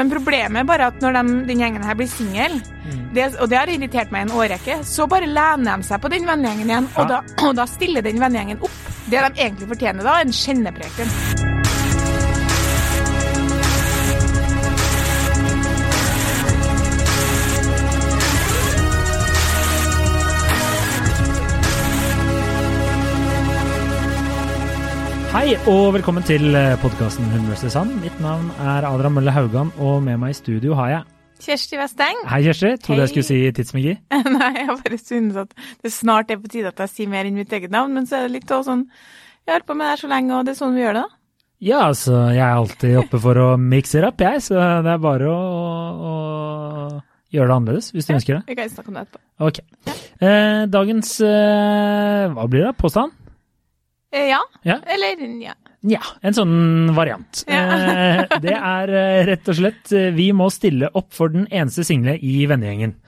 Men problemet er bare at når de, den gjengen her blir singel, og det har irritert meg i en årrekke, så bare lener de seg på den vennegjengen igjen, og, da, og da stiller den vennegjengen opp. Det de egentlig fortjener da, er en skjennepreken. Hei og velkommen til podkasten Hun vs. Sand. Mitt navn er Adrian Mølle Haugan, og med meg i studio har jeg Kjersti Westeng. Hei, Kjersti. Trodde jeg skulle si Tidsmagi. Nei, jeg bare synes at det snart er på tide at jeg sier mer enn mitt eget navn, men så er det litt også sånn Jeg har holdt på med det her så lenge, og det er sånn vi gjør det, da. Ja, altså, jeg er alltid oppe for å mix it up, jeg, så det er bare å, å gjøre det annerledes, hvis du ønsker det. Vi kan snakke om det etterpå. Ok. Eh, dagens eh, Hva blir det? Påstand? Eh, ja. Ja. Eller nja. Nja, en sånn variant. Ja. Eh, det er eh, rett og slett Vi må stille opp for den eneste single i vennegjengen.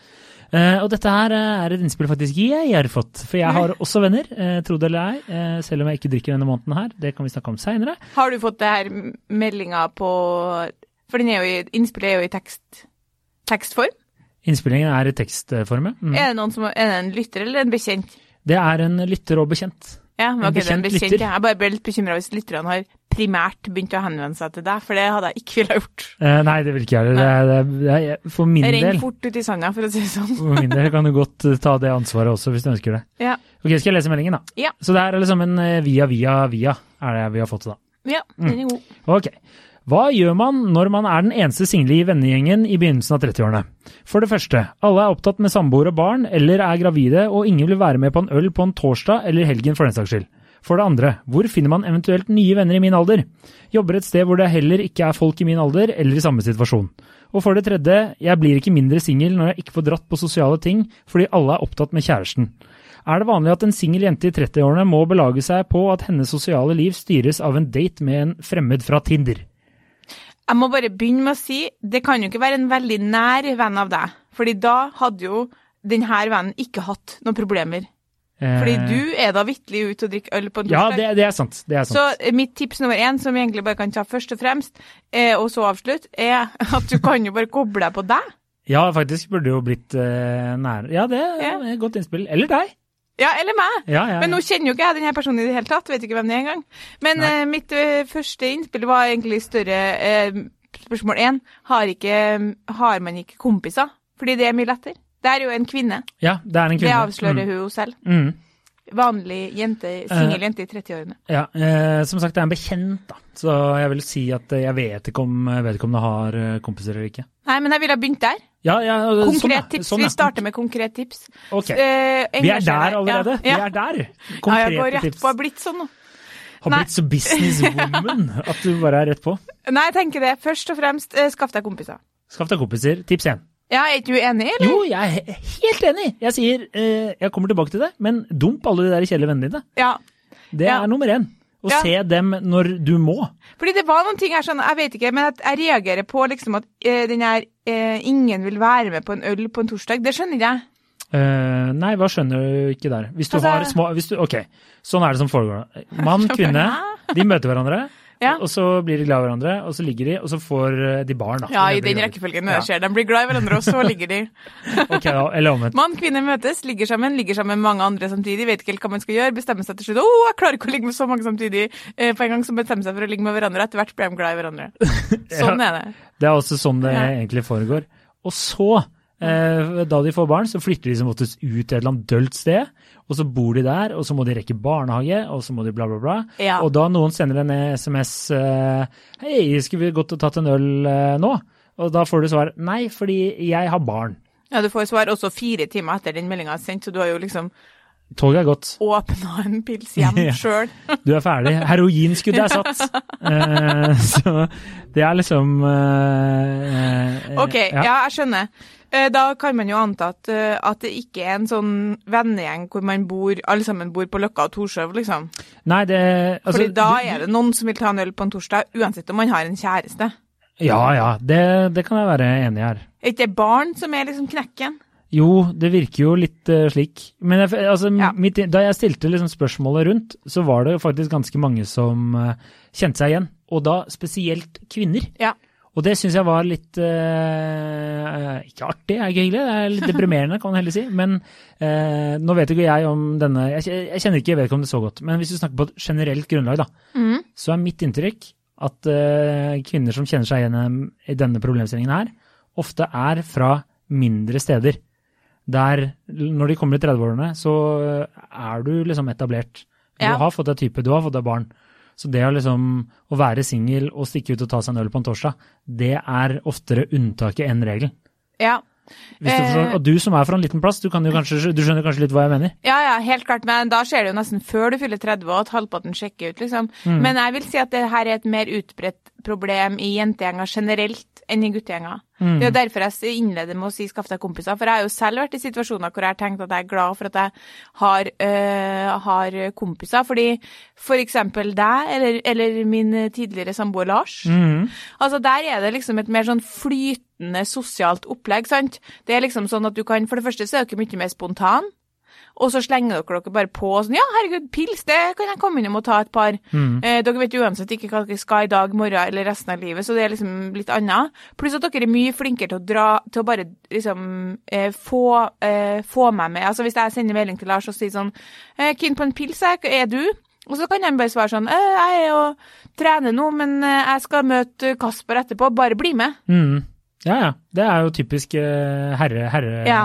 Og dette her er et innspill faktisk jeg har fått, for jeg har også venner, tro det eller ei, selv om jeg ikke drikker denne måneden her. Det kan vi snakke om seinere. Har du fått det her meldinga på For den er jo i, innspillet er jo i tekst, tekstform. Innspillingen er i tekstform. Mm. Er, det som, er det en lytter eller en bekjent? Det er en lytter og bekjent. Ja, men En ok, det er en bekjent lytter. Jeg bare ble litt bekymra hvis lytterne har primært begynt å henvende seg til deg, for det hadde jeg ikke ville gjort. Eh, nei, det vil ikke jeg heller. Er- er- For min jeg del fort ut i sanda, for å si det sånn. For min del kan du godt eh, ta det ansvaret også, hvis du ønsker det. Ja. Ok, Skal jeg lese meldingen, da? Ja. Så det er liksom en eh, via, via, via er det vi har fått, da. ja, den er god. Ok. Hva gjør man når man er den eneste single i vennegjengen i begynnelsen av 30-årene? For det første, alle er opptatt med samboer og barn, eller er gravide, og ingen vil være med på en øl på en torsdag eller helgen for den saks skyld. For det andre, hvor finner man eventuelt nye venner i min alder? Jobber et sted hvor det heller ikke er folk i min alder, eller i samme situasjon. Og for det tredje, jeg blir ikke mindre singel når jeg ikke får dratt på sosiale ting fordi alle er opptatt med kjæresten. Er det vanlig at en singel jente i 30-årene må belage seg på at hennes sosiale liv styres av en date med en fremmed fra Tinder? Jeg må bare begynne med å si, det kan jo ikke være en veldig nær venn av deg, fordi da hadde jo denne vennen ikke hatt noen problemer. Fordi Eh, du er da vitterlig ute og drikker øl på en Ja, det, det er sant. Det er sant. Så eh, mitt tips nummer én, som vi egentlig bare kan ta først og fremst, eh, og så avslutte, er at du kan jo bare koble deg på deg. Ja, faktisk burde jo blitt eh, nær Ja, det er Ja. et godt innspill. Eller deg. Ja, eller meg. Ja, ja, Men nå kjenner jo ikke jeg denne personen i det hele tatt, vet ikke hvem det er engang. Men eh, mitt uh, første innspill var egentlig større uh, spørsmål én. Har, ikke, har man ikke kompiser? Fordi det er mye lettere. Det er jo en kvinne. ja, det er en Det avslører avslører hun selv. Mm. Vanlig jente, singel jente i 30-årene. Ja, eh, som sagt, det er en bekjent, da. Så jeg vil si at eh, jeg vet ikke om vedkommende har eh, kompiser eller ikke. Nei, men jeg ville ha begynt der. Ja, ja, sånn, Konkret ja. tips. Sånn. Vi starter med konkret tips. Ok. Eh, Vi er der allerede. Vi er der. ja. ja, jeg går rett tips. på. Har blitt sånn nå. Har blitt så businesswoman at du bare er rett på. Nei, jeg tenker det. Først og fremst, eh, skaff deg kompiser. Skaff deg kompiser. Tips én. Ja, Er ikke du enig, eller? Jo, jeg er helt enig. Jeg sier eh, Jeg kommer tilbake til det, men dump alle de der kjedelige vennene dine. Ja. Det Ja. er nummer én. Å Ja. se dem når du må. Fordi det var noen ting her sånn, jeg vet ikke, men at jeg reagerer på liksom at eh, den her eh, ingen vil være med på en øl på en torsdag. Det skjønner ikke jeg. Eh, nei, hva skjønner du ikke der? Hvis du Altså- har små hvis du, Ok, sånn er det som foregår. Mann, kvinne, de møter hverandre. Ja. Og så blir de glad i hverandre, og så ligger de, og så får eh, de barn. Da. Ja, i den rekkefølgen Ja. det skjer. De blir glad i hverandre, og så ligger de. Ok, da, eller omvendt. Mann, kvinne møtes, ligger sammen, ligger sammen med mange andre samtidig, vet ikke helt hva man skal gjøre, bestemmer seg til slutt. Å, jeg klarer ikke å ligge med så mange samtidig. Eh, på en gang så bestemmer seg for å ligge med hverandre, etter hvert blir de glad i hverandre. Sånn er det. Det er også sånn det Ja. egentlig foregår. Og så, da de får barn, så flytter de som oftest ut til et eller annet dølt sted. Og så bor de der, og så må de rekke barnehage, og så må de bla, bla, bla. Ja. Og da noen sender en SMS eh, Hei, skulle vi gått og tatt en øl eh, nå? Og da får du svar nei, fordi jeg har barn. Ja, du får svar også fire timer etter den meldinga er sendt, så du har jo liksom Toget er gått. åpna en pils hjem Ja. sjøl. Du er ferdig. Heroinskuddet er satt. Uh, så det er liksom uh, OK, ja. jeg skjønner. Da kan man jo anta at, at det ikke er en sånn vennegjeng hvor man bor, alle sammen bor på Løkka og Torshov, liksom. Nei, det altså, Fordi da er det noen som vil ta en øl på en torsdag, uansett om man har en kjæreste. Ja ja, det, det kan jeg være enig i her. Er ikke det barn som er liksom knekken? Jo, det virker jo litt uh, slik. Men jeg, altså, Ja. mitt, da jeg stilte liksom spørsmålet rundt, så var det faktisk ganske mange som uh, kjente seg igjen. Og da spesielt kvinner. Ja. Og det syns jeg var litt uh, Ikke artig, er ikke hyggelig, det er litt deprimerende, kan man heller si. Men nå vet ikke jeg om denne Jeg, jeg kjenner ikke vedkommende så godt, men hvis vi snakker på et generelt grunnlag, da, Mm. så er mitt inntrykk at kvinner som kjenner seg igjen i denne problemstillingen her, ofte er fra mindre steder. Der når de kommer i 30-årene, så er du liksom etablert. Du Ja. har fått deg type, du har fått deg barn. Så det å liksom å være singel og stikke ut og ta seg en øl på en torsdag, det er oftere unntaket enn regelen. Ja. Hvis du forstår, Eh. og du som er fra en liten plass, du, kanskje, du skjønner kanskje litt hva jeg mener? Ja, ja, helt klart, men da skjer det jo nesten før du fyller 30 og at halvparten sjekker ut, liksom. Mm. Men jeg vil si at det her er et mer utbredt problem i jentegjenger generelt enn i guttegjenger. Mm. Det er jo derfor jeg innleder med å si skaff deg kompiser, for jeg har jo selv vært i situasjoner hvor jeg har tenkt at jeg er glad for at jeg har, øh, har kompiser, fordi for eksempel deg, eller, eller min tidligere samboer Lars, Mm. Altså Der er det liksom et mer sånn flytende sosialt opplegg. sant? Det er liksom sånn at du kan, For det første så er ikke mye mer spontan. Og så slenger dere dere bare på sånn Ja, herregud, pils, det kan jeg komme innom og ta et par. Mm. Eh, dere vet uansett ikke hva dere skal i dag, morgen eller resten av livet, så det er liksom litt annet. Pluss at dere er mye flinkere til å dra Til å bare liksom eh, få, eh, få meg med. Altså Hvis jeg sender melding til Lars og sier sånn eh, Keen på en pils, er du? Og så kan han bare svare sånn eh, Jeg er jo trener nå, men eh, jeg skal møte Kasper etterpå. Bare bli med. Mm. Ja, ja. Det er jo typisk eh, herre- Ja.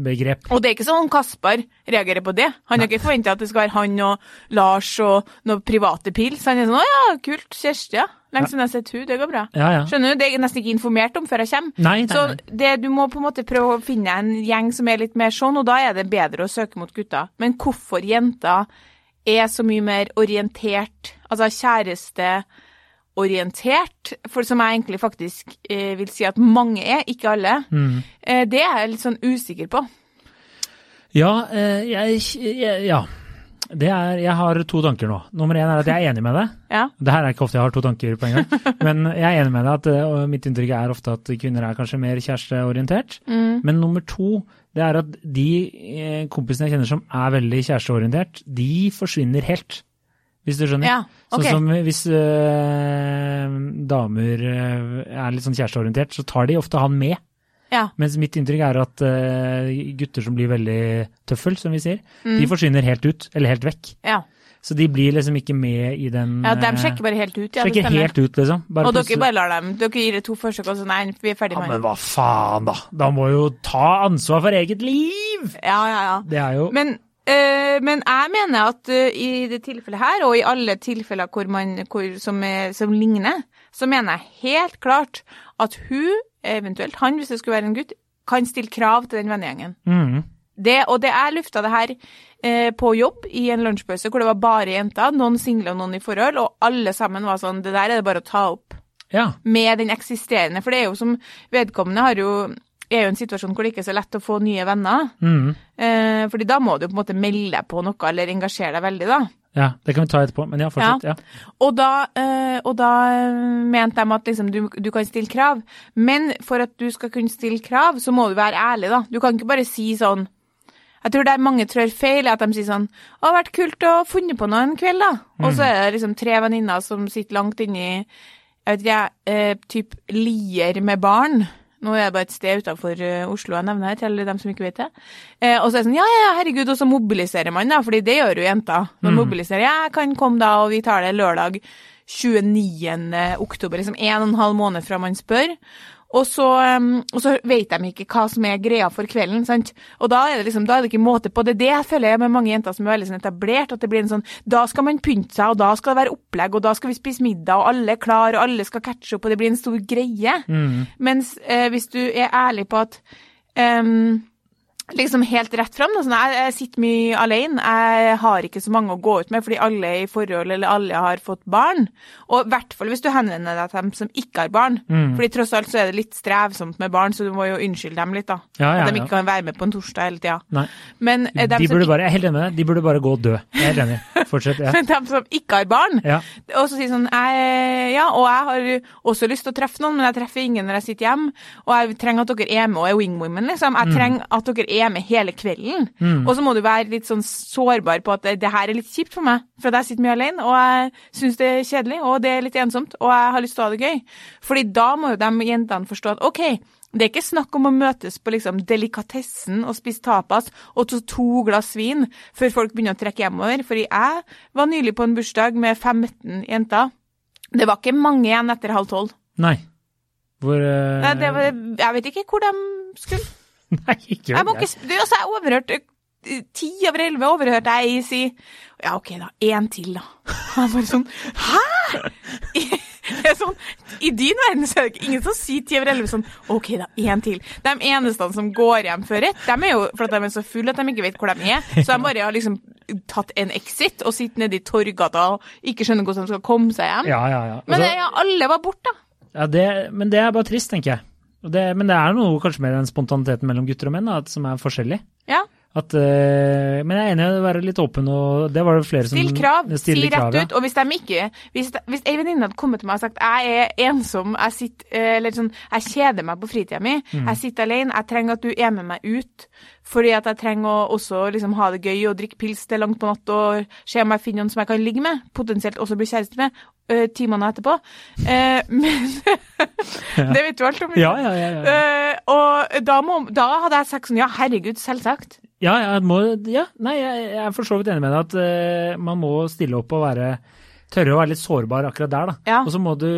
Herrebegrep. Og det er ikke sånn Kasper reagerer på det. Han har ikke forventa at det skal være han og Lars og noen private pils. Han er sånn 'Å ja, kult. Kjersti, ja. Lenge siden jeg har sett henne. Det går bra'. Ja, ja. Skjønner du? Det er jeg nesten ikke informert om før jeg kommer. Nei, nei, Så nei. det, du må på en måte prøve å finne en gjeng som er litt mer sånn, og da er det bedre å søke mot gutta. Men hvorfor jenter er så mye mer orientert, altså kjæresteorientert, for som jeg egentlig faktisk eh, vil si at mange er, ikke alle, mm. eh, det er jeg litt sånn usikker på. Ja, eh, jeg, jeg Ja. Det er, jeg har to tanker nå. Nummer én er at jeg er enig med deg. Ja. Det her er ikke ofte jeg har to tanker på en gang. Men jeg er enig med deg at eh, og mitt inntrykk er ofte at kvinner er kanskje mer kjæresteorientert. Mm. Men nummer to, det er at de eh, kompisene jeg kjenner som er veldig kjæresteorientert, de forsvinner helt. Hvis du skjønner? Ja, okay. Sånn som hvis eh, damer eh, er litt sånn kjæresteorientert, så tar de ofte han med. Ja. Mens mitt inntrykk er at eh, gutter som blir veldig tøffel, som vi sier, Mm. de forsvinner helt ut, eller helt vekk. ja. Så de blir liksom ikke med i den Ja, de sjekker bare helt ut. Ja, sjekker helt ut, liksom. Bare og dere bare lar dem Dere gir det to forsøk, og så nei, vi er ferdig med. Ja, men hva faen, da? Da må jo ta ansvar for eget liv! Ja, ja, ja. Det er jo Men, men jeg mener at eh, i det tilfellet her, og i alle tilfeller hvor man, hvor, som, er, som ligner, så mener jeg helt klart at hun, eventuelt han, hvis det skulle være en gutt, kan stille krav til den vennegjengen. Mm. Det, og det jeg lufta det her eh, på jobb i en lunsjpause hvor det var bare jenter, noen single og noen i forhold, og alle sammen var sånn Det der er det bare å ta opp Ja. med den eksisterende. For det er jo som vedkommende har jo er jo en situasjon hvor det ikke er så lett å få nye venner. Mm. Eh, fordi da må du på en måte melde deg på noe eller engasjere deg veldig, da. ja. Det kan vi ta etterpå, men ja, fortsett. Ja. Og da, eh, og da eh, mente de at liksom, du, du kan stille krav. Men for at du skal kunne stille krav, så må du være ærlig, da. Du kan ikke bare si sånn Jeg tror det er mange trør feil, at de sier sånn 'Det har vært kult å funnet på noe en kveld', da. Og så er det liksom tre venninner som sitter langt inni jeg vet ikke, eh, typ Lier med barn. Nå er det bare et sted utenfor eh, Oslo jeg nevner her, til dem som ikke vet det. Eh, og så er det sånn, ja, ja, herregud, og så mobiliserer man, da, fordi det gjør jo jenter. Man mobiliserer, jeg kan komme da, og vi tar det lørdag 29. oktober, liksom en og en halv måned fra man spør. Og så, um, og så vet de ikke hva som er greia for kvelden. sant? Og da er det liksom, da er det ikke måte på. Det er det jeg føler med mange jenter som er veldig sånn etablert. At det blir en sånn Da skal man pynte seg, og da skal det være opplegg, og da skal vi spise middag, og alle er klar, og alle skal catche opp, og det blir en stor greie. Mm. Mens eh, hvis du er ærlig på at ehm, Liksom helt rett fram. Sånn, jeg, jeg sitter mye alene. Jeg har ikke så mange å gå ut med, fordi alle er i forhold, eller alle har fått barn. Og i hvert fall hvis du henvender deg til dem som ikke har barn. Mm. Fordi tross alt så er det litt strevsomt med barn, så du må jo unnskylde dem litt, da. Ja, ja, at de ikke kan være med på en torsdag hele tida. Men eh, De burde ikke- bare, jeg er helt enig med deg, de burde bare gå og dø. Jeg er helt enig. Fortsett. Ja. men dem som ikke har barn, ja. og så sier sånn jeg, Ja, og jeg har også lyst til å treffe noen, men jeg treffer ingen når jeg sitter hjemme. Og jeg trenger at dere er med og er wingwomen, liksom. Jeg trenger at dere er med hele kvelden. Mm. Og så må du være litt sånn sårbar på at det, her er litt kjipt for meg, for at jeg sitter mye alene, og jeg syns det er kjedelig, og det er litt ensomt, og jeg har lyst til å ha det gøy. Fordi da må jo de jentene forstå at OK, det er ikke snakk om å møtes på liksom delikatessen og spise tapas og to, to glass vin før folk begynner å trekke hjemover. Fordi jeg var nylig på en bursdag med 15 jenter. Det var ikke mange igjen etter halv tolv. Nei. Hvor uh... Nei, det var, jeg vet ikke hvor de skulle. Nei, ikke Jeg må ikke sp- altså, jeg overhørte eh, Ti over elleve overhørte jeg si Ja, OK, da. Én til, da. Jeg bare sånn Hæ?! Det er sånn, I din verden så er det ingen som sier ti over elleve sånn OK, da. Én til. De eneste som går hjem før ett, de er jo for de er så fulle at de ikke vet hvor de er. Så de bare har liksom tatt en exit og sitter nede i Torgata og ikke skjønner hvordan de skal komme seg hjem. Ja, ja, ja. Men Altså, det, ja, alle var borte, da. ja det, men det er bare trist, tenker jeg. Det, men det er noe kanskje med den spontaniteten mellom gutter og menn da, som er forskjellig. Ja. At, eh, men jeg er enig i å være litt åpen, og det var det flere som Still krav. Si rett ja. ut. Og hvis de ikke Hvis, hvis ei venninne hadde kommet til meg og sagt jeg er ensom, jeg sitter eh, Eller sånn Jeg kjeder meg på fritida mi, Mm. jeg sitter alene, jeg trenger at du er med meg ut. Fordi at jeg trenger å også liksom ha det gøy og drikke pils til langt på natt og se om jeg finner noen som jeg kan ligge med. Potensielt også bli kjæreste med. Uh, måneder etterpå. Uh, men Det vet du alt om. Ja, ja, ja. ja. Uh, og da, må, da hadde jeg sagt sånn Ja, herregud, selvsagt. Ja, jeg må, ja, nei, jeg, jeg er for så vidt enig med deg at man må stille opp og være tørre å være litt sårbar akkurat der, da. Ja. Og så må du,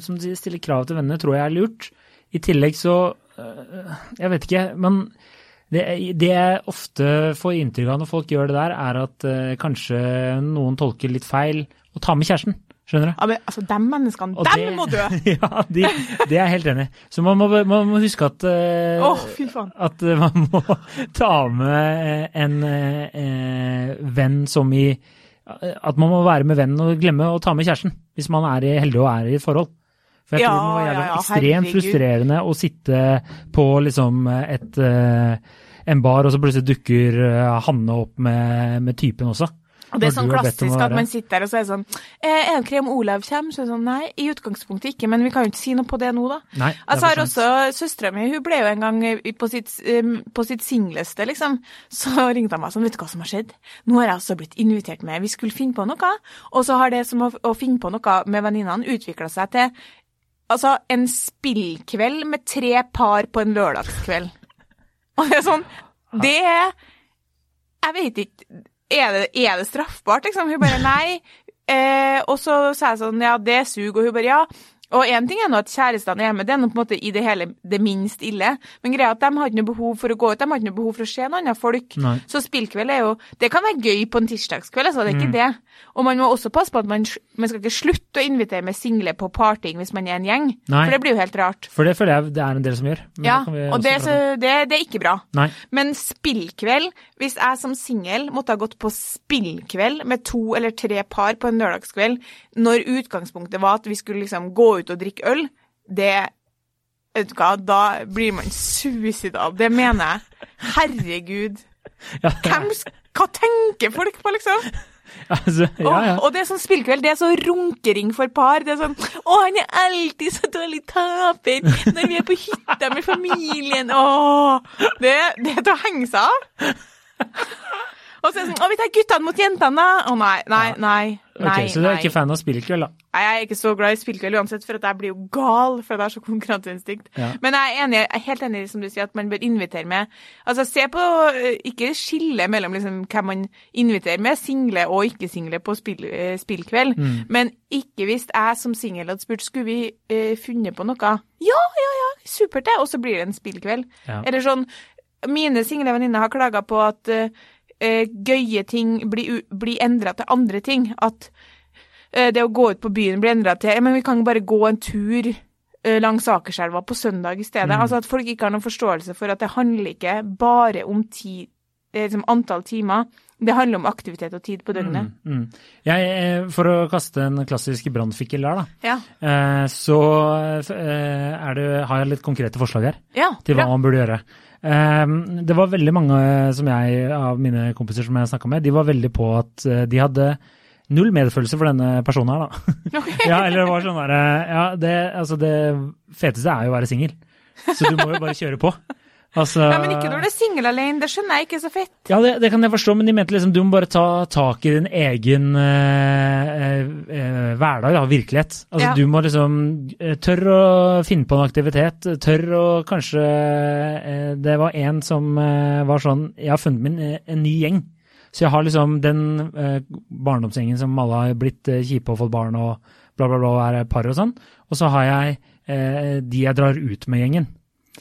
som du sier, stille krav til vennene, tror jeg er lurt. I tillegg så Jeg vet ikke, men det, det jeg ofte får inntrykk av når folk gjør det der, er at uh, kanskje noen tolker litt feil og tar med kjæresten. Skjønner du? Ja, men altså, de menneskene, Og dem det- må dø! ja, de, det er jeg helt enig i. Så man må, man må huske at uh, oh, fy faen. at eh, man må ta med en uh, venn som i At man må være med vennen og glemme å ta med kjæresten, hvis man er heldig og er i et forhold. For jeg Ja, tror det må være ja, ja, ekstremt frustrerende å sitte på liksom et uh, en bar, og så plutselig dukker eh, Hanne opp med, med typen også. Og det er sånn om klassisk at man sitter der og så er det sånn eh, Er det krem Olav kommer? Så er det sånn Nei, i utgangspunktet ikke, men vi kan jo ikke si noe på det nå, da. Nei, det Altså har også Søstera mi hun ble jo en gang på sitt, eh, på sitt singleste, liksom. Så ringte hun meg sånn, vet du hva som har skjedd? Nå har jeg altså blitt invitert med, vi skulle finne på noe. Og så har det som å, å finne på noe med venninnene utvikla seg til altså en spillkveld med tre par på en lørdagskveld. Og det er sånn Det er Jeg vet ikke er det, er det straffbart, liksom? Hun bare nei. Eh, og så sa jeg sånn, ja, det suger, og hun bare ja. Og én ting er nå at kjærestene er med, det er nå på en måte i det hele det minst ille. Men greia er at de har ikke noe behov for å gå ut, de har ikke noe behov for å se noen andre folk. Nei. Så spillkveld er jo Det kan være gøy på en tirsdagskveld, altså, det er Mm. ikke det. Og man må også passe på at man, man skal ikke slutte å invitere med single på partying hvis man er en gjeng. Nei. For det blir jo helt rart. For det føler jeg det er en del som gjør. Ja, og det, så, det, det er ikke bra. Nei. Men spillkveld, hvis jeg som singel måtte ha gått på spillkveld med to eller tre par på en lørdagskveld, når utgangspunktet var at vi skulle liksom gå ut og drikke øl, det Vet du hva, da blir man suicidal. Det mener jeg. Herregud. Ja, Hvem, hva tenker folk på, liksom? altså, ja, ja. Og, og det er sånn spillkveld, det er så runkering for par. Det er sånn Å, han er alltid så dårlig taper når vi er på hytta med familien. Åh, det, det er til å henge seg av. Og så er det sånn Å, vi tar guttene mot jentene, da. Å nei, nei, nei. nei, Ok, Så du er nei. ikke fan av spillkveld, da? Nei, Jeg er ikke så glad i spillkveld uansett, for at jeg blir jo gal, for at jeg har så konkurranseinstinkt. Ja. Men jeg er, enig, jeg er helt enig som du sier, at man bør invitere med Altså, se på eh, Ikke skille mellom liksom hvem man inviterer med, single og ikke-single på spill, eh, spillkveld. Mm. Men ikke hvis jeg som singel hadde spurt skulle vi eh, funnet på noe. Ja, ja, ja, supert det. Og så blir det en spillkveld. Ja. Eller sånn Mine single venninner har klaga på at eh, gøye ting blir, blir endra til andre ting. At eh, det å gå ut på byen blir endra til ja, men vi kan bare gå en tur eh, langs Akerselva på søndag i stedet. Mm. Altså At folk ikke har noen forståelse for at det handler ikke bare om tid, eh, liksom antall timer. Det handler om aktivitet og tid på døgnet. Mm, mm. Jeg, eh, for å kaste en klassisk brannfikkel der, da, Ja. eh, så eh, det, har jeg litt konkrete forslag her ja til hva man burde gjøre. Eh, Det var veldig mange som jeg, av mine kompiser som jeg snakka med, de var veldig på at eh, de hadde null medfølelse for denne personen her, da. Okay. Ja, eller det var sånn derre Ja, det, altså det feteste er jo å være singel. Så du må jo bare kjøre på. Altså, Ja, Men ikke når du er singel alene, det skjønner jeg ikke så fett. Ja, det, det kan jeg forstå, men de mente liksom du må bare ta tak i din egen eh, eh, hverdag, da, virkelighet. Altså Ja. du må liksom eh, tørre å finne på en aktivitet, tørre å kanskje eh, Det var en som eh, var sånn Jeg har funnet min eh, en ny gjeng. Så jeg har liksom den eh, barndomsgjengen som alle har blitt eh, kjipe og fått barn og bla, bla, bla, er par og sånn. Og så har jeg eh, de jeg drar ut med gjengen.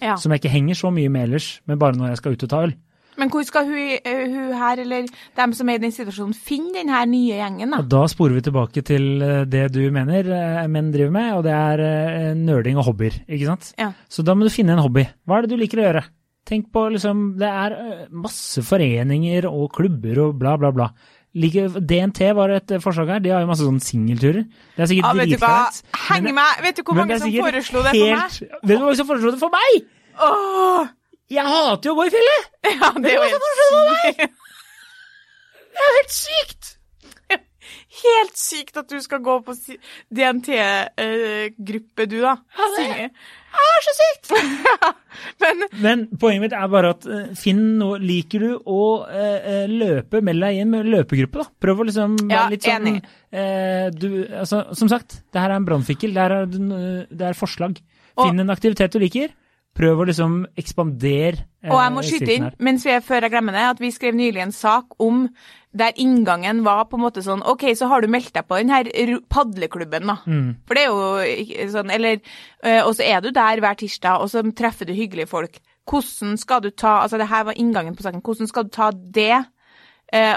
Ja. Som jeg ikke henger så mye med ellers, men bare når jeg skal ut og ta øl. Men hvor skal hun, eh, hun her, eller dem som er i den situasjonen, finne den her nye gjengen, da? Og da sporer vi tilbake til eh, det du mener eh, menn driver med, og det er nerding og hobbyer, ikke sant? Ja. Så da må du finne en hobby. Hva er det du liker å gjøre? Tenk på liksom, det er masse foreninger og klubber og bla, bla, bla. Like, DNT var et eh, forslag her, de har jo masse sånne singelturer. Det er sikkert ah, dritflaut. Heng men- meg! Vet du hvor mange som foreslo det for meg? Vet du hvor mange som foreslo det for meg? Åh! Jeg hater jo å gå i fjellet! Ja, det er jo helt sykt. Det er helt sykt! Helt sykt at du skal gå på DNT-gruppe, du, da. Ja, det Synge. er så sykt! Men Men poenget mitt er bare at eh, finn noe Liker du å eh, eh, løpe, meld deg inn med løpegruppe, da. Prøv å liksom Ja, være litt sånn enig. eh, du, altså, Som sagt, det her er en brannfikkel. Det, er det er forslag. Og- Finn en aktivitet du liker. Prøv å liksom ekspandere eh, Og jeg må skyte inn, mens vi er før jeg glemmer det, at vi skrev nylig en sak om der inngangen var på en måte sånn OK, så har du meldt deg på den her padleklubben, da. Mm. For det er jo sånn Eller øh, Og så er du der hver tirsdag, og så treffer du hyggelige folk. Hvordan skal du ta Altså, det her var inngangen på saken. Hvordan skal du ta det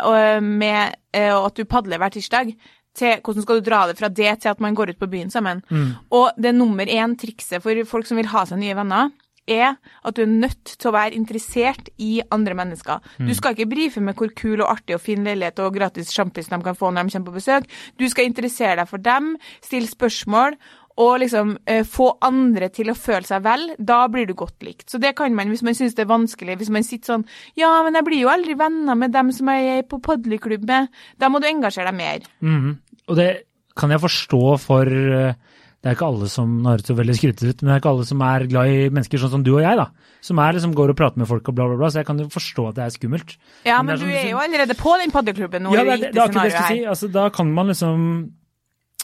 og med øh, at du padler hver tirsdag? Til, hvordan skal du dra det fra det til at man går ut på byen sammen? Mm. Og det nummer én trikset for folk som vil ha seg nye venner, er at du er nødt til å være interessert i andre mennesker. Du skal ikke brife med hvor kul og artig og fin leilighet og gratis sjampis de kan få når de kommer på besøk. Du skal interessere deg for dem, stille spørsmål og liksom eh, få andre til å føle seg vel. Da blir du godt likt. Så det kan man hvis man syns det er vanskelig. Hvis man sitter sånn Ja, men jeg blir jo aldri venner med dem som jeg er på padleklubb med. Da må du engasjere deg mer. Mhm. Og det kan jeg forstå for eh, Det er ikke alle som nå høres så veldig skrytete ut, men det er ikke alle som er glad i mennesker sånn som du og jeg, da. Som er liksom går og prater med folk og bla, bla, bla. Så jeg kan jo forstå at det er skummelt. Ja, Men men, er du som du er jo allerede på den paddeklubben nå. Ja, det, det, det er akkurat det jeg skulle si. Altså, da kan man liksom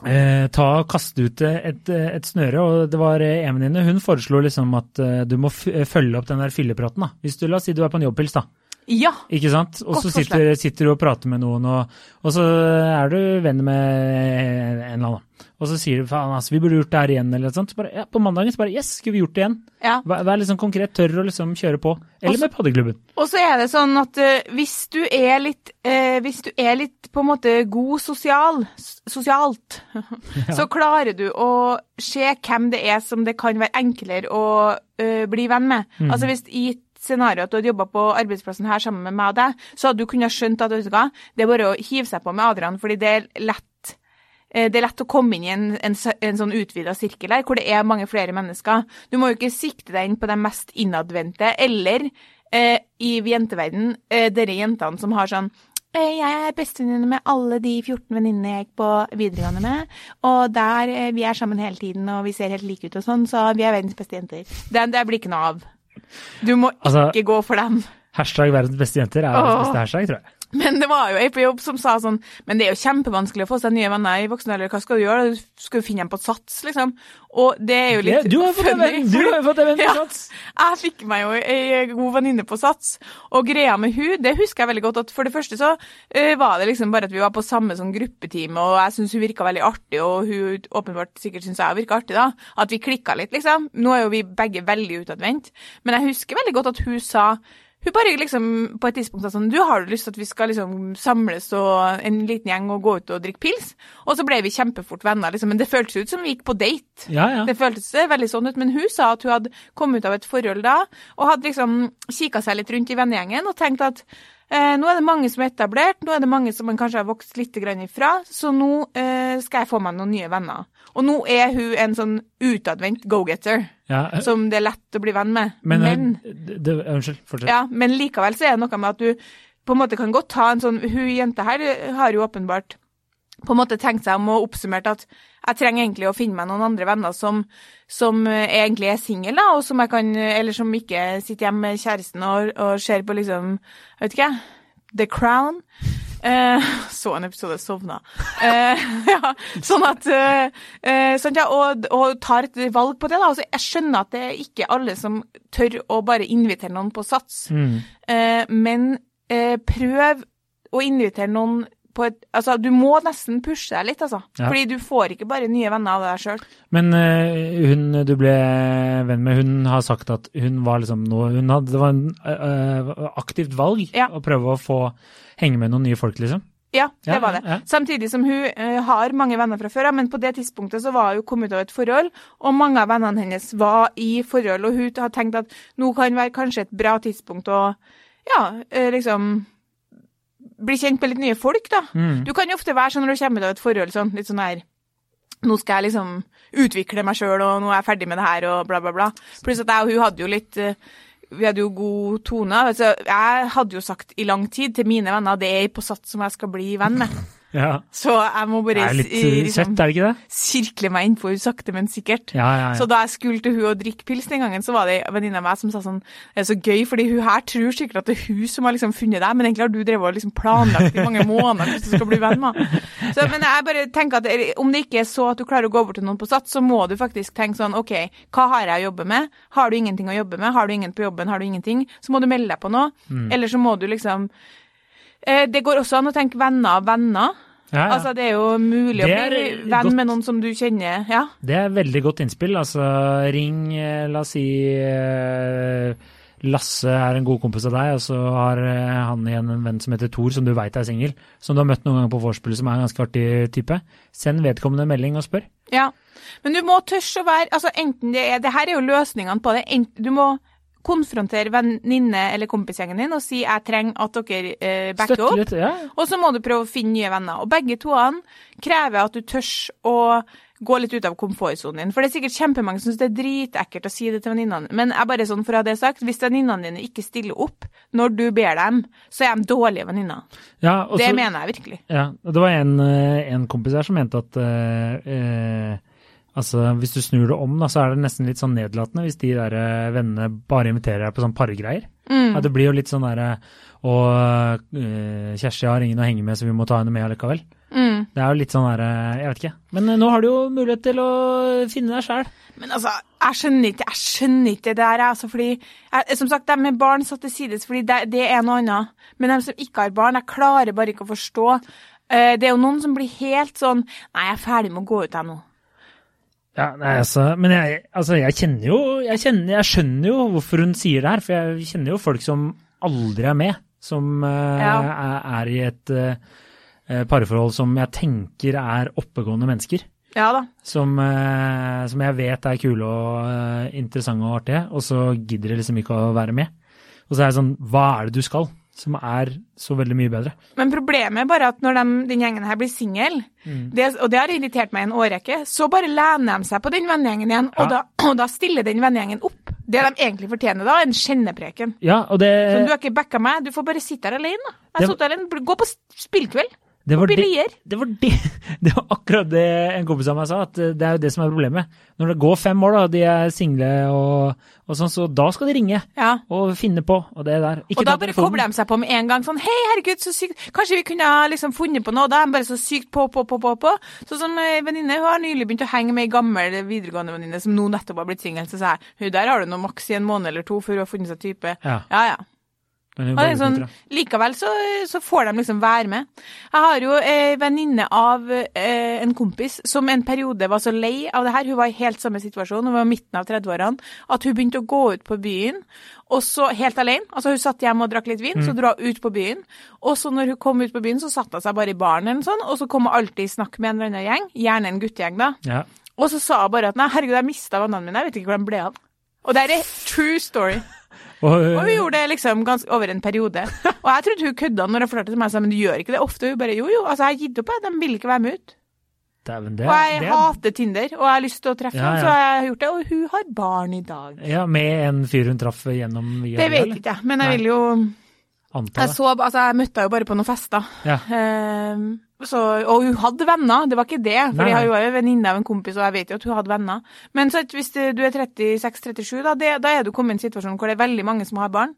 eh, ta kaste ut et, et snøre, og det var eh, en venninne, hun foreslo liksom at eh, du må følge opp den der fyllepraten, da. Hvis du, la oss si du er på en jobbpils, da. Ja. Ikke sant? Og så sitter, sitter du og prater med noen, og, og så er du venn med en eller annen. Og så sier du faen, altså, vi burde gjort det her igjen, eller noe sånt. Så bare, ja, på mandagen så bare yes, skulle vi gjort det igjen? ja. Vær, vær litt sånn konkret, tørr å liksom kjøre på. Eller Også- med paddeklubben. Og så er det sånn at uh, hvis du er litt uh, Hvis du er litt på en måte god sosial, sosialt, sosialt, så klarer du å se hvem det er som det kan være enklere å uh, bli venn med. Altså hvis i et scenario at du hadde jobba på arbeidsplassen her sammen med meg og deg, så hadde du kunnet skjønt at hva, det er bare å hive seg på med Adrian, fordi det er lett eh, det er lett å komme inn i en, en, en sånn utvida sirkel her, hvor det er mange flere mennesker. Du må jo ikke sikte deg inn på de mest innadvendte, eller eh, i jenteverden, eh, dere jentene som har sånn eh, jeg er bestevenninne med alle de 14 venninnene jeg gikk på videregående med. Og der eh, vi er sammen hele tiden, og vi ser helt like ut og sånn, så vi er verdens beste jenter. Det, det blir ikke noe av. Du må Altså- ikke gå for dem. Hashtag verdens beste jenter er verdens beste hashtag, tror jeg. Men det var jo ei på jobb som sa sånn Men det er jo kjempevanskelig å få seg nye venner i voksen alder. Hva skal du gjøre? Du skal jo finne dem på et Sats, liksom. Og det er jo Ja, litt du har fått en venn, du har fått en venn på Ja. Sats. Jeg fikk meg jo ei god venninne på Sats, og greia med hun, det husker jeg veldig godt at for det første så uh, var det liksom bare at vi var på samme sånn gruppetime, og jeg syns hun virka veldig artig, og hun åpenbart sikkert syns jeg virka artig, da. At vi klikka litt, liksom. Nå er jo vi begge veldig utadvendt, men jeg husker veldig godt at hun sa hun bare liksom på et tidspunkt sa sånn Du, har du lyst til at vi skal liksom samles og en liten gjeng og gå ut og drikke pils? Og så ble vi kjempefort venner, liksom. Men det føltes ut som vi gikk på date. Ja, ja. Det føltes eh, veldig sånn ut, men hun sa at hun hadde kommet ut av et forhold da, og hadde liksom kikka seg litt rundt i vennegjengen og tenkt at nå er det mange som er etablert, nå er det mange som man kanskje har vokst litt ifra, så nå eh, skal jeg få meg noen nye venner. Og nå er hun en sånn utadvendt go-getter, ja. som det er lett å bli venn med. Men, men eh, det, det, unnskyld, fortsett. ja, men likevel så er det noe med at du på en måte kan godt ta en sånn Hun jenta her har jo åpenbart på en måte tenkt seg om og oppsummert at jeg trenger egentlig å finne meg noen andre venner som, som egentlig er single, og som jeg kan Eller som ikke sitter hjemme med kjæresten og, og ser på liksom Jeg vet ikke, The Crown. Eh, så en episode, sovna. Eh, ja, sånn at eh, sånn, ja, og, og, tar et valg på det. da. Altså, jeg skjønner at det er ikke alle som tør å bare invitere noen på Sats, mm. Eh, men eh, prøv å invitere noen på et Altså, du må nesten pushe deg litt, altså. Ja. Fordi du får ikke bare nye venner av deg sjøl. Men uh, hun du ble venn med, hun har sagt at hun var liksom noe hun hadde, Det var en uh, aktivt valg ja. å prøve å få henge med noen nye folk, liksom? Ja, det ja, var det. Ja. Samtidig som hun uh, har mange venner fra før, men på det tidspunktet så var hun kommet av et forhold, og mange av vennene hennes var i forhold, og hun har tenkt at nå kan være kanskje et bra tidspunkt å ja, uh, liksom bli kjent med litt nye folk, da. Mm. Du kan jo ofte være sånn når du kommer til et forhold, sånn litt sånn her Nå skal jeg liksom utvikle meg sjøl, og nå er jeg ferdig med det her, og bla, bla, bla. Pluss at jeg og hun hadde jo litt uh, vi hadde jo god tone. Altså, jeg hadde jo sagt i lang tid til mine venner det er på Sats som jeg skal bli venn med. Ja. Så jeg må bare Det er litt eh, liksom, søtt, er det ikke det? sirkle meg innpå henne sakte, men sikkert. Ja, ja, så da jeg skulle til hun og drikke pils den gangen, så var det en venninne av meg som sa sånn Det er så gøy, fordi hun her tror sikkert at det er hun som har liksom funnet deg, men egentlig har du drevet og liksom planlagt i mange måneder hvis du skal bli venn med så, Men jeg bare tenker at om det ikke er så at du klarer å gå bort til noen på Sats, så må du faktisk tenke sånn OK, hva har jeg å jobbe med? Har du ingenting å jobbe med? Har du ingen på jobben? Har du ingenting? Så må du melde deg på noe. Mm. Eller så må du liksom Det går også an å tenke venner av venner. Ja, ja. Altså, det er jo mulig å bli venn godt, med noen som du kjenner. Ja. Det er veldig godt innspill. Altså, ring, eh, la oss si eh, Lasse er en god kompis av deg, og så har eh, han igjen en venn som heter Thor, som du veit er singel, som du har møtt noen ganger på vorspiel, som er en ganske artig type. Send vedkommende en melding og spør. Ja, men du må tørre å være altså enten det er, det her er jo løsningene på det. Du må konfrontere venninne eller kompisgjengen din og si jeg trenger at dere eh, backer opp. Litt, ja. Og så må du prøve å finne nye venner. Og begge toene krever at du tør å gå litt ut av komfortsonen din. For det er sikkert kjempemange som syns det er dritekkelt å si det til venninnene. Men jeg bare sånn for å ha det sagt, hvis venninnene dine ikke stiller opp når du ber dem, så er de dårlige venninner. Ja, det mener jeg virkelig. Ja, og det var en, eh, en kompis her som mente at uh, uh, Altså, Hvis du snur det om, da, så er det nesten litt sånn nedlatende hvis de der eh, vennene bare inviterer deg på sånn pargreier. Mm. Ja, det blir jo litt sånn derre Og uh, Kjersti har ingen å henge med, så vi må ta henne med allikevel. Mm. Det er jo litt sånn derre Jeg vet ikke. Men nå har du jo mulighet til å finne deg sjæl. Men altså, jeg skjønner ikke jeg skjønner ikke det der, altså, fordi jeg, Som sagt, de med barn satt til sides fordi det, det, er noe annet. Men de som ikke har barn, jeg klarer bare ikke å forstå. Det er jo noen som blir helt sånn Nei, jeg er ferdig med å gå ut, jeg nå. Ja, nei, altså, Men jeg, altså, jeg kjenner jo jeg, kjenner, jeg, skjønner jo hvorfor hun sier det her. For jeg kjenner jo folk som aldri er med. Som uh, ja. er, er, i et uh, parforhold som jeg tenker er oppegående mennesker. Ja da. Som, uh, som jeg vet er kule og interessante og artige, og så gidder de liksom ikke å være med. Og så er det sånn Hva er det du skal? Som er så veldig mye bedre. Men problemet er bare at når de, den gjengen her blir singel, mm. og det har irritert meg i en årrekke, så bare lener de seg på den vennegjengen igjen, ja. og, da, og, da, stiller den vennegjengen opp. Det de egentlig fortjener da, er en kjennepreken. Ja, og det... Som du har ikke backa meg, du får bare sitte her alene. Jeg det... alene. Gå på spillkveld. Det var, det, det, var det, det var akkurat det en kompis av meg sa, at det er jo det som er problemet. Når det går fem år, da, de er single og, og sånn, så da skal de ringe ja. og finne på. Og det der. Ikke og da bare kobler de seg på med en gang. Sånn hei, herregud, så sykt. Kanskje vi kunne ha liksom funnet på noe? Da er de bare så sykt på, på, på, på. på. Sånn som ei venninne, hun har nylig begynt å henge med ei gammel videregående venninne som nå nettopp har blitt singel. Så sa jeg hun der har du noe maks i en måned eller to før hun har funnet seg type. Ja, ja. ja. Sånn, likevel så, så, får de liksom være med. Jeg har jo ei venninne av eh, en kompis som en periode var så lei av det her. Hun var i helt samme situasjon, hun var midten av 30-årene, at hun begynte å gå ut på byen. Og så helt alene. Altså Hun satt hjemme og drakk litt vin, mm. så dro hun ut på byen. Og så når hun kom ut på byen, så satte hun seg bare i baren eller sånn, og så kom hun alltid i snakk med en eller annen gjeng, gjerne en guttegjeng, da. Ja. Og så sa hun bare at nei, herregud, jeg mista vennene mine, jeg vet ikke hvor de ble av. Og det er en true story. Og, og hun gjorde det liksom ganske over en periode. Og jeg trodde hun kødda når jeg fortalte til meg, men du gjør ikke det ofte. Hun bare jo, jo, altså jeg har gitt opp, jeg. De vil ikke være med ut. Dæven, det, og jeg det, hater Tinder, og jeg har lyst til å treffe ja, ja. så jeg har gjort det. Og hun har barn i dag. Ja, Med en fyr hun traff gjennom via Det vet ikke jeg, men jeg vil jo Anta Jeg, så, altså, jeg møtte henne jo bare på noen fester. Ja. Eh, så, og hun hadde venner, det var ikke det. For hun var jo venninne av en kompis, og jeg vet jo at hun hadde venner. Men så, hvis du er 36-37, da, det, da er du kommet i en situasjon hvor det er veldig mange som har barn.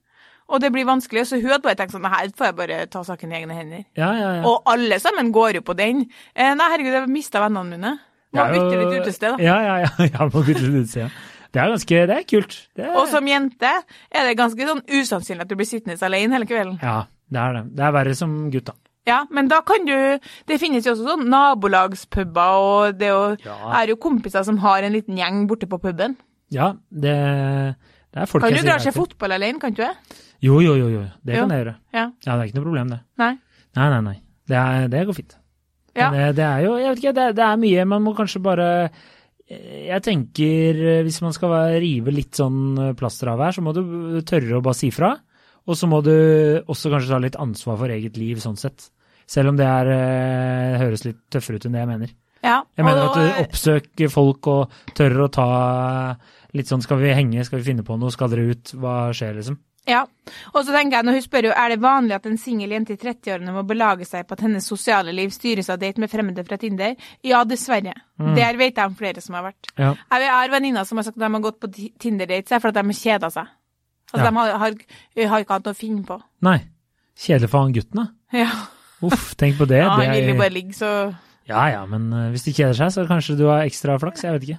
Og det blir vanskelig, så hun hadde bare tenkt sånn Her får jeg bare ta saken i egne hender. Ja, ja, ja. Og alle sammen går jo på den. Eh, nei, herregud, jeg mista vennene mine. Må bytte litt utested, da. Ja, ja, ja. Jeg må bytte litt utested. ja. Det er ganske Det er kult. Det er, Og som jente er det ganske sånn usannsynlig at du blir sittende alene hele kvelden. Ja, det er det. Det er verre som gutt, da. Ja, men da kan du Det finnes jo også sånn nabolagspuber, og det jo, Ja. er jo kompiser som har en liten gjeng borte på puben. Ja, det, det er folk Kan jeg du dra sier seg fotball alene, kan du det? Jo, jo, jo. jo. Det Jo. kan jeg gjøre. Ja. Ja, det er ikke noe problem, det. Nei. Nei, nei, nei. Det, er, det går fint. Ja. Men det, det er jo Jeg vet ikke, det, det er mye Man må kanskje bare eh, Jeg tenker eh, hvis man skal rive litt sånn eh, plaster av her, så må du tørre å bare si fra. Og så må du også kanskje ta litt ansvar for eget liv, sånn sett. Selv om det er, eh, høres litt tøffere ut enn det jeg mener. Ja. Jeg mener at du oppsøker folk og tør å ta litt sånn Skal vi henge, skal vi finne på noe, skal dere ut, hva skjer, liksom? Ja. Og så tenker jeg, når hun spør jo, er det vanlig at en singel jente i 30-årene må belage seg på at hennes sosiale liv styres av date med fremmede fra Tinder? Ja, dessverre. Der vet jeg om flere som har vært. Ja. Jeg har venninner som har sagt at de har gått på ti- Tinder-dates fordi de har kjeda seg. Altså, Ja. de har, har, har ikke hatt noe å finne på. Nei. Kjedelig for han gutten, da. Ja, Uff, tenk på det. ja han vil jo bare ligge, så ja ja, men eh, hvis de kjeder seg, så kanskje du har ekstra flaks. Jeg vet ikke.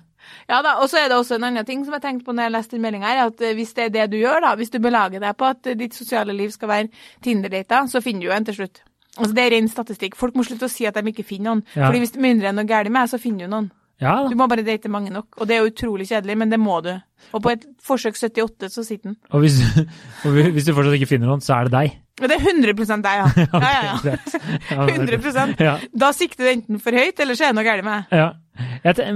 Ja da, og så er det også en annen ting som jeg tenkte på når jeg leste den meldinga her, at eh, hvis det er det du gjør, da, hvis du belager deg på at eh, ditt sosiale liv skal være Tinder-dater, så finner du jo en til slutt. Altså Det er ren statistikk. Folk må slutte å si at de ikke finner noen. Ja. Fordi hvis det mindre er noe galt med så finner du noen. Ja Du må bare date mange nok. Og det er jo utrolig kjedelig, men det må du. Og på et forsøk 78, så sitter den. Og hvis, og hvis du fortsatt ikke finner noen, så er det deg. Det er 100 deg, ja. Ja, ja, ja. Ja, men- 100 Ja. Da sikter du enten for høyt, eller så er det noe galt med deg. Ja.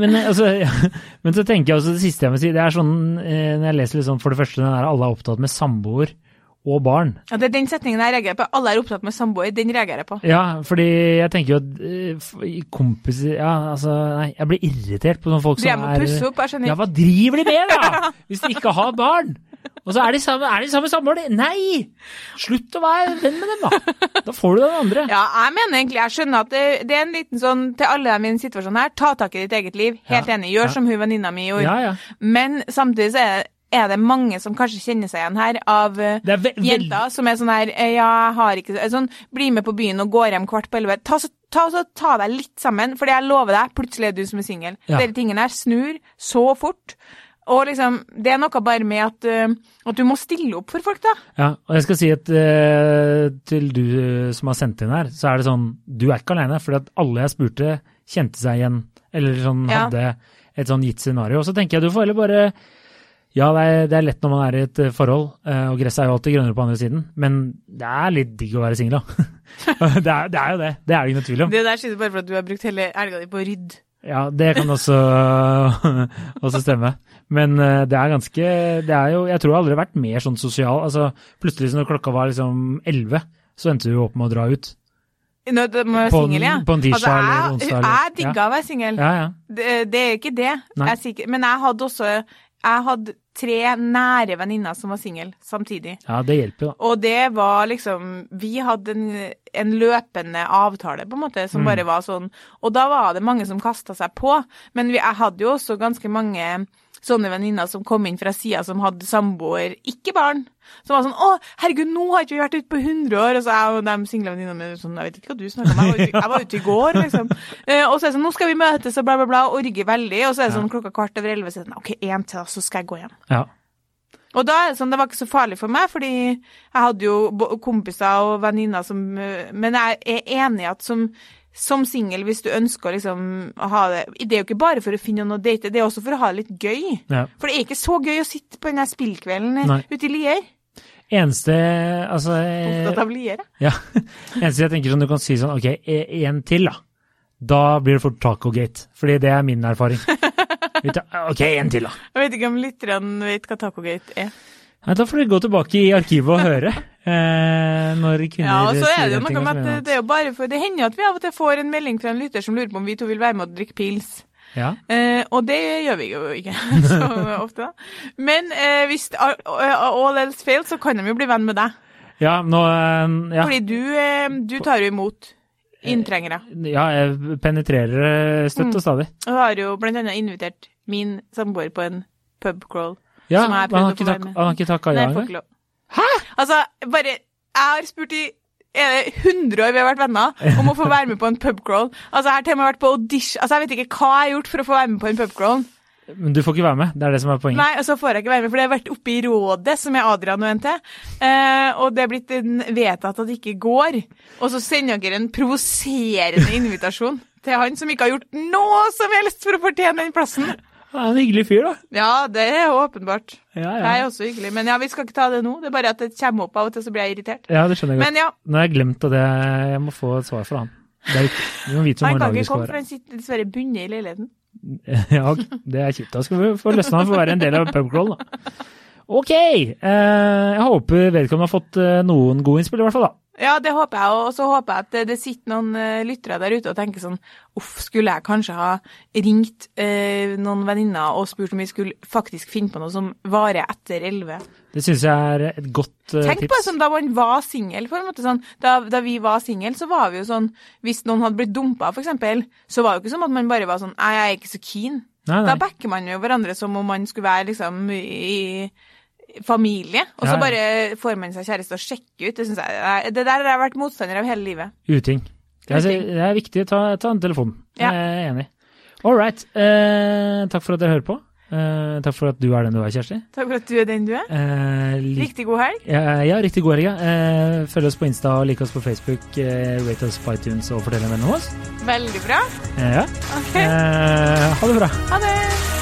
Men, altså, men så tenker jeg også det siste jeg må si, det er sånn eh, når jeg leser sånn for det første, den der alle er opptatt med samboer og barn. Ja, det er den setningen jeg reagerer på. Alle er opptatt med samboer. Den reagerer jeg på. Ja, fordi jeg tenker jo at eh, kompiser Ja, altså, nei, jeg blir irritert på sånne folk som Driver med å er pusse opp, jeg skjønner. Ja, hva driver de med, da? Hvis de ikke har barn? Og så er de sammen, er de. Nei! Slutt å være venn med dem, da. Da får du den andre. Ja, jeg mener egentlig, jeg skjønner at det, det er en liten sånn, til alle dem i den situasjonen her, ta tak i ditt eget liv. Helt Ja, enig, gjør ja. som hun venninna mi gjorde. Ja, ja. Men samtidig så er, er det mange som kanskje kjenner seg igjen her, av eh, Det er jenter som er sånn her, eh, ja, jeg har ikke, eh, sånn, bli med på byen og går hjem kvart på elleve. Ta, så- ta, ta deg litt sammen, for jeg lover deg, plutselig er du som er singel. Ja. Dere tingene her snur så fort. Og liksom, det er noe bare med at, uh, at du må stille opp for folk, da. Ja, og jeg skal si at uh, til du eh, som har sendt inn her, så er det sånn, du er ikke alene, for alle jeg spurte kjente seg igjen, eller sånn Ja. hadde et sånn gitt scenario. Og så tenker jeg du får heller bare, ja det er, det er lett når man er i et forhold, og gresset er jo alltid grønnere på andre siden, men det er litt digg å være singel da. det, er, det er jo det, det er det noe tvil om. Det der skyldes bare for at du har brukt hele elga di på å rydde. Ja, det kan også, også stemme. Men eh, det er ganske Det er jo Jeg tror jeg aldri har vært mer sånn sosial. Altså, plutselig når klokka var liksom elleve, så endte du opp med å dra ut. Nå, det må være På singel, ja. på en tirsdag altså, eller onsdag eller- Jeg digga å være singel. Ja, ja. Det, det er ikke det. Jeg. Men jeg hadde også Jeg hadde tre nære venninner som var single samtidig. Ja, det hjelper, da. Og det var liksom Vi hadde en, en løpende avtale, på en måte, som Mm. bare var sånn. Og da var det mange som kasta seg på. Men vi, jeg hadde jo også ganske mange sånne venninner som kom inn fra sida som hadde samboer, ikke barn. Som var sånn 'Å, herregud, nå har ikke vi vært ute på 100 år.' Og så er jo de single venninnene mine sånn 'Jeg vet ikke hva du snakker om, jeg var ute, jeg var ute i går', liksom. Eh, og så er det sånn 'Nå skal vi møtes', og bla, bla, bla. Orger veldig. Og så er det sånn klokka kvart over elleve, så er det sånn 'OK, én til, så skal jeg gå hjem'. Ja. Og da er det sånn, det var ikke så farlig for meg, fordi jeg hadde jo kompiser og venninner som øh, Men jeg er enig i at som, som singel, hvis du ønsker å liksom ha det Det er jo ikke bare for å finne noe å date, det er også for å ha det litt gøy. ja. For det er ikke så gøy å sitte på den der spillkvelden eh, Nei. ute i Lier. Eneste Altså eh, Opptatt av Lier. ja. Eneste jeg tenker sånn, du kan si sånn OK, én til, da. Da blir det fort tacogate. Fordi det er min erfaring. OK, én til, da. Jeg vet ikke om lytterne vet hva Tacogate er. Nei, da får dere gå tilbake i arkivet og høre. Eh, når kvinner Ja, og så er det jo noe med at det er jo bare for Det hender jo at vi av og til får en melding fra en lytter som lurer på om vi to vil være med og drikke pils. Ja. Eh, og det gjør vi jo ikke så ofte, da. Men eh, hvis all else fails, så kan de jo bli venn med deg. Ja, nå eh, ja. Fordi du, eh, du tar jo imot inntrengere. ja, jeg penetrerer støtt Mm. og stadig. Og har jo blant annet invitert min samboer på en pubcrawl. Ja, Som jeg prøvde å få være med. han har ikke takka ja engang? Hæ?! Altså, bare Jeg har spurt i er det 100 år vi har vært venner om å få være med på en pubcrawl. Altså, jeg har til og med vært på audition Altså, jeg vet ikke hva jeg har gjort for å få være med på en pubcrawl. Men du får ikke være med, det er det som er poenget. Nei, og så får jeg ikke være med, for det har vært oppe i rådet, som er Adrian og NT, eh, og det er blitt vedtatt at det ikke går. Og så sender dere en provoserende invitasjon til han som ikke har gjort noe som helst for å fortjene den plassen. Han er en hyggelig fyr, da. Ja, det er åpenbart. Ja, Jeg er også hyggelig. Men ja, vi skal ikke ta det nå. Det er bare at det kommer opp av og til, så blir jeg irritert. ja, det skjønner jeg godt. Men ja, Nå har jeg glemt at jeg, jeg må få et svar fra han. Det er viktig. Vi må vite hvor han mange kan lag vi ikke komme, for være. han sitter dessverre bundet i leiligheten. Ja, det er kjipt. Da skal vi få løsne han for å være en del av pubcrawl, da. Ok! Eh, jeg håper vedkommende har fått eh, noen gode innspill, i hvert fall. da. Ja, det håper jeg, og så håper jeg at det- sitter noen eh, lyttere der ute og tenker sånn Uff, skulle jeg kanskje ha ringt eh, noen venninner og spurt om vi skulle faktisk finne på noe som varer etter elleve? Det syns jeg er et godt eh, Tenk tips. på det sånn da man var singel, på en måte sånn. Da, da vi var singel, så var vi jo sånn Hvis noen hadde blitt dumpa, for eksempel, så var det jo ikke sånn at man bare var sånn Nei, jeg er ikke så keen. Nei, Da nei. backer man jo hverandre som om man skulle være liksom i familie, og så ja. bare får man seg kjæreste og sjekker ut. Det jeg, det der har jeg vært motstander av hele livet. Uting. Det er, det er viktig. Ta, ta en telefon. Ja. Jeg er enig. All right. Eh, takk for at dere hører på. Eh, takk for at du er den du er, Kjersti. Takk for at du er den du er. Eh, Riktig god helg. ja, ja, riktig god helg. ja. Eh, følg oss på Insta og lik oss på Facebook. Eh, rate oss på iTunes og fortell en venn om oss. Veldig bra. Eh, ja. Okay. Eh, ha det bra. ha det.